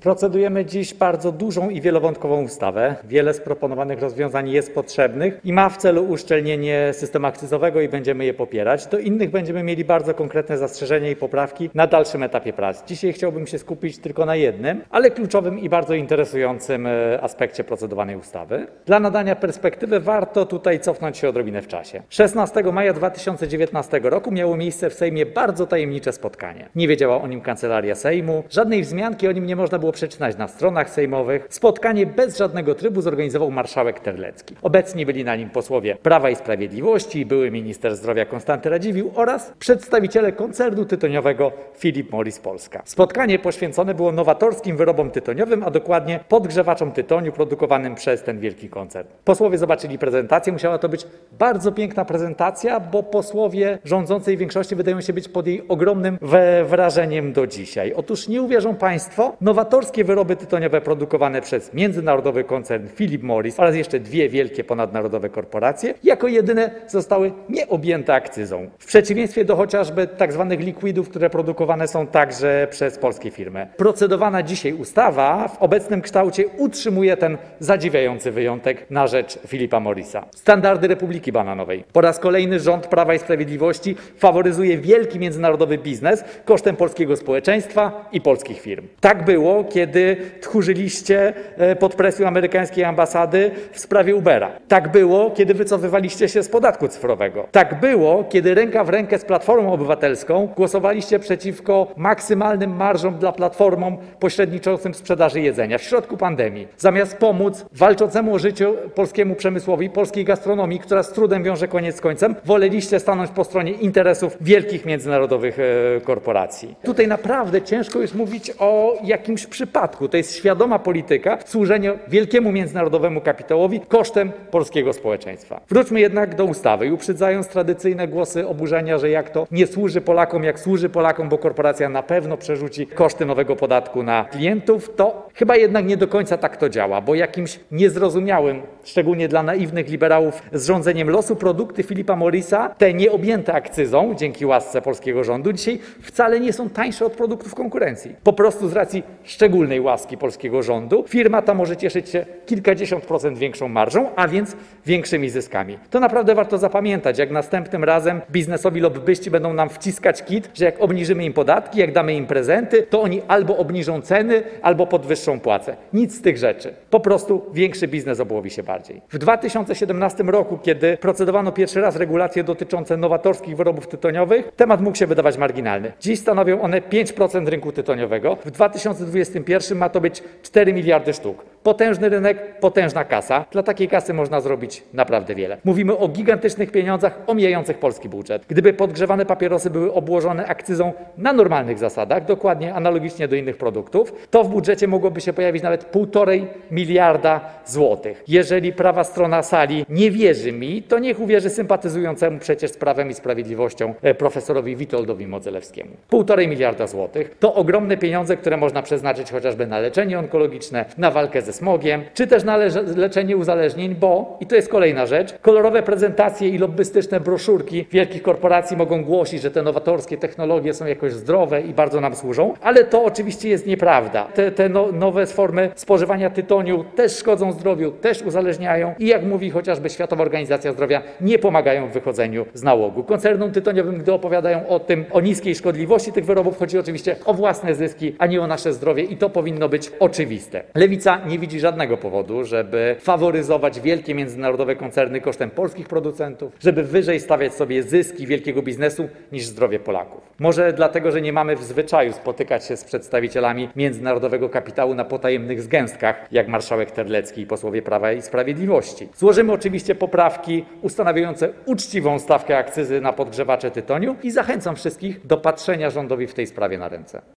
Procedujemy dziś bardzo dużą i wielowątkową ustawę. Wiele z proponowanych rozwiązań jest potrzebnych i ma w celu uszczelnienie systemu akcyzowego i będziemy je popierać. Do innych będziemy mieli bardzo konkretne zastrzeżenia i poprawki na dalszym etapie prac. Dzisiaj chciałbym się skupić tylko na jednym, ale kluczowym i bardzo interesującym e, aspekcie procedowanej ustawy. Dla nadania perspektywy warto tutaj cofnąć się odrobinę w czasie. 16 maja 2019 roku miało miejsce w Sejmie bardzo tajemnicze spotkanie. Nie wiedziała o nim Kancelaria Sejmu, żadnej wzmianki o nim nie można było przeczytać na stronach sejmowych. Spotkanie bez żadnego trybu zorganizował marszałek Terlecki. Obecni byli na nim posłowie Prawa i Sprawiedliwości, były minister zdrowia Konstanty Radziwiłł oraz przedstawiciele koncernu tytoniowego Philip Morris Polska. Spotkanie poświęcone było nowatorskim wyrobom tytoniowym, a dokładnie podgrzewaczom tytoniu produkowanym przez ten wielki koncern. Posłowie zobaczyli prezentację, musiała to być bardzo piękna prezentacja, bo posłowie rządzącej większości wydają się być pod jej ogromnym wrażeniem do dzisiaj. Otóż nie uwierzą Państwo, nowatorskie wyroby tytoniowe produkowane przez międzynarodowy koncern Philip Morris oraz jeszcze dwie wielkie ponadnarodowe korporacje jako jedyne zostały nieobjęte akcyzą. W przeciwieństwie do chociażby tak zwanych likwidów, które produkowane są także przez polskie firmy. Procedowana dzisiaj ustawa w obecnym kształcie utrzymuje ten zadziwiający wyjątek na rzecz Filipa Morrisa. Standardy Republiki Bananowej. Po raz kolejny rząd Prawa i Sprawiedliwości faworyzuje wielki międzynarodowy biznes kosztem polskiego społeczeństwa i polskich firm. Tak było, kiedy tchórzyliście e, pod presją amerykańskiej ambasady w sprawie Ubera. Tak było, kiedy wycofywaliście się z podatku cyfrowego. Tak było, kiedy ręka w rękę z Platformą Obywatelską głosowaliście przeciwko maksymalnym marżom dla platformom pośredniczącym sprzedaży jedzenia w środku pandemii. Zamiast pomóc walczącemu o życie polskiemu przemysłowi, polskiej gastronomii, która z trudem wiąże koniec z końcem, woleliście stanąć po stronie interesów wielkich międzynarodowych e, korporacji. Tutaj naprawdę ciężko jest mówić o jakimś przypadku. To jest świadoma polityka służenia wielkiemu międzynarodowemu kapitałowi kosztem polskiego społeczeństwa. Wróćmy jednak do ustawy i uprzedzając tradycyjne głosy oburzenia, że jak to nie służy Polakom, jak służy Polakom, bo korporacja na pewno przerzuci koszty nowego podatku na klientów, to chyba jednak nie do końca tak to działa, bo jakimś niezrozumiałym, szczególnie dla naiwnych liberałów, zrządzeniem losu produkty Filipa Morrisa, te nieobjęte akcyzą, dzięki łasce polskiego rządu, dzisiaj wcale nie są tańsze od produktów konkurencji. Po prostu z racji szczególnej łaski polskiego rządu firma ta może cieszyć się kilkadziesiąt procent większą marżą, a więc większymi zyskami. To naprawdę warto zapamiętać, jak następnym razem biznesowi lobbyści będą nam wciskać kit, że jak obniżymy im podatki, jak damy im prezenty, to oni albo obniżą ceny, albo podwyższą płace. Nic z tych rzeczy. Po prostu większy biznes obłowi się bardziej. W 2017 roku, kiedy procedowano pierwszy raz regulacje dotyczące nowatorskich wyrobów tytoniowych, temat mógł się wydawać marginalny. Dziś stanowią one 5% rynku tytoniowego. W 2021 ma to być 4 miliardy sztuk. Potężny rynek, potężna kasa. Dla takiej kasy można zrobić naprawdę wiele. Mówimy o gigantycznych pieniądzach omijających polski budżet. Gdyby podgrzewane papierosy były obłożone akcyzą na normalnych zasadach, dokładnie analogicznie do innych produktów, to w budżecie mogłoby się pojawić nawet 1,5 miliarda złotych. Jeżeli prawa strona sali nie wierzy mi, to niech uwierzy sympatyzującemu przecież z Prawem i Sprawiedliwością e, profesorowi Witoldowi Modzelewskiemu. 1,5 miliarda złotych to ogromne pieniądze, które można przeznaczyć chociażby na leczenie onkologiczne, na walkę ze smogiem, czy też na leczenie uzależnień, bo, i to jest kolejna rzecz, kolorowe prezentacje i lobbystyczne broszurki wielkich korporacji mogą głosić, że te nowatorskie technologie są jakoś zdrowe i bardzo nam służą, ale to oczywiście jest nieprawda. Te, te no, nowe formy spożywania tytoniu też szkodzą zdrowiu, też uzależniają i jak mówi chociażby Światowa Organizacja Zdrowia, nie pomagają w wychodzeniu z nałogu. Koncernom tytoniowym, gdy opowiadają o tym, o niskiej szkodliwości tych wyrobów, chodzi oczywiście o własne zyski, a nie o nasze zdrowie i to powinno być oczywiste. Lewica nie widzi żadnego powodu, żeby faworyzować wielkie międzynarodowe koncerny kosztem polskich producentów, żeby wyżej stawiać sobie zyski wielkiego biznesu niż zdrowie Polaków. Może dlatego, że nie mamy w zwyczaju spotykać się z przedstawicielami międzynarodowego kapitału na potajemnych zgęstkach, jak marszałek Terlecki i posłowie Prawa i Sprawiedliwości. Złożymy oczywiście poprawki ustanawiające uczciwą stawkę akcyzy na podgrzewacze tytoniu i zachęcam wszystkich do patrzenia rządowi w tej sprawie na ręce.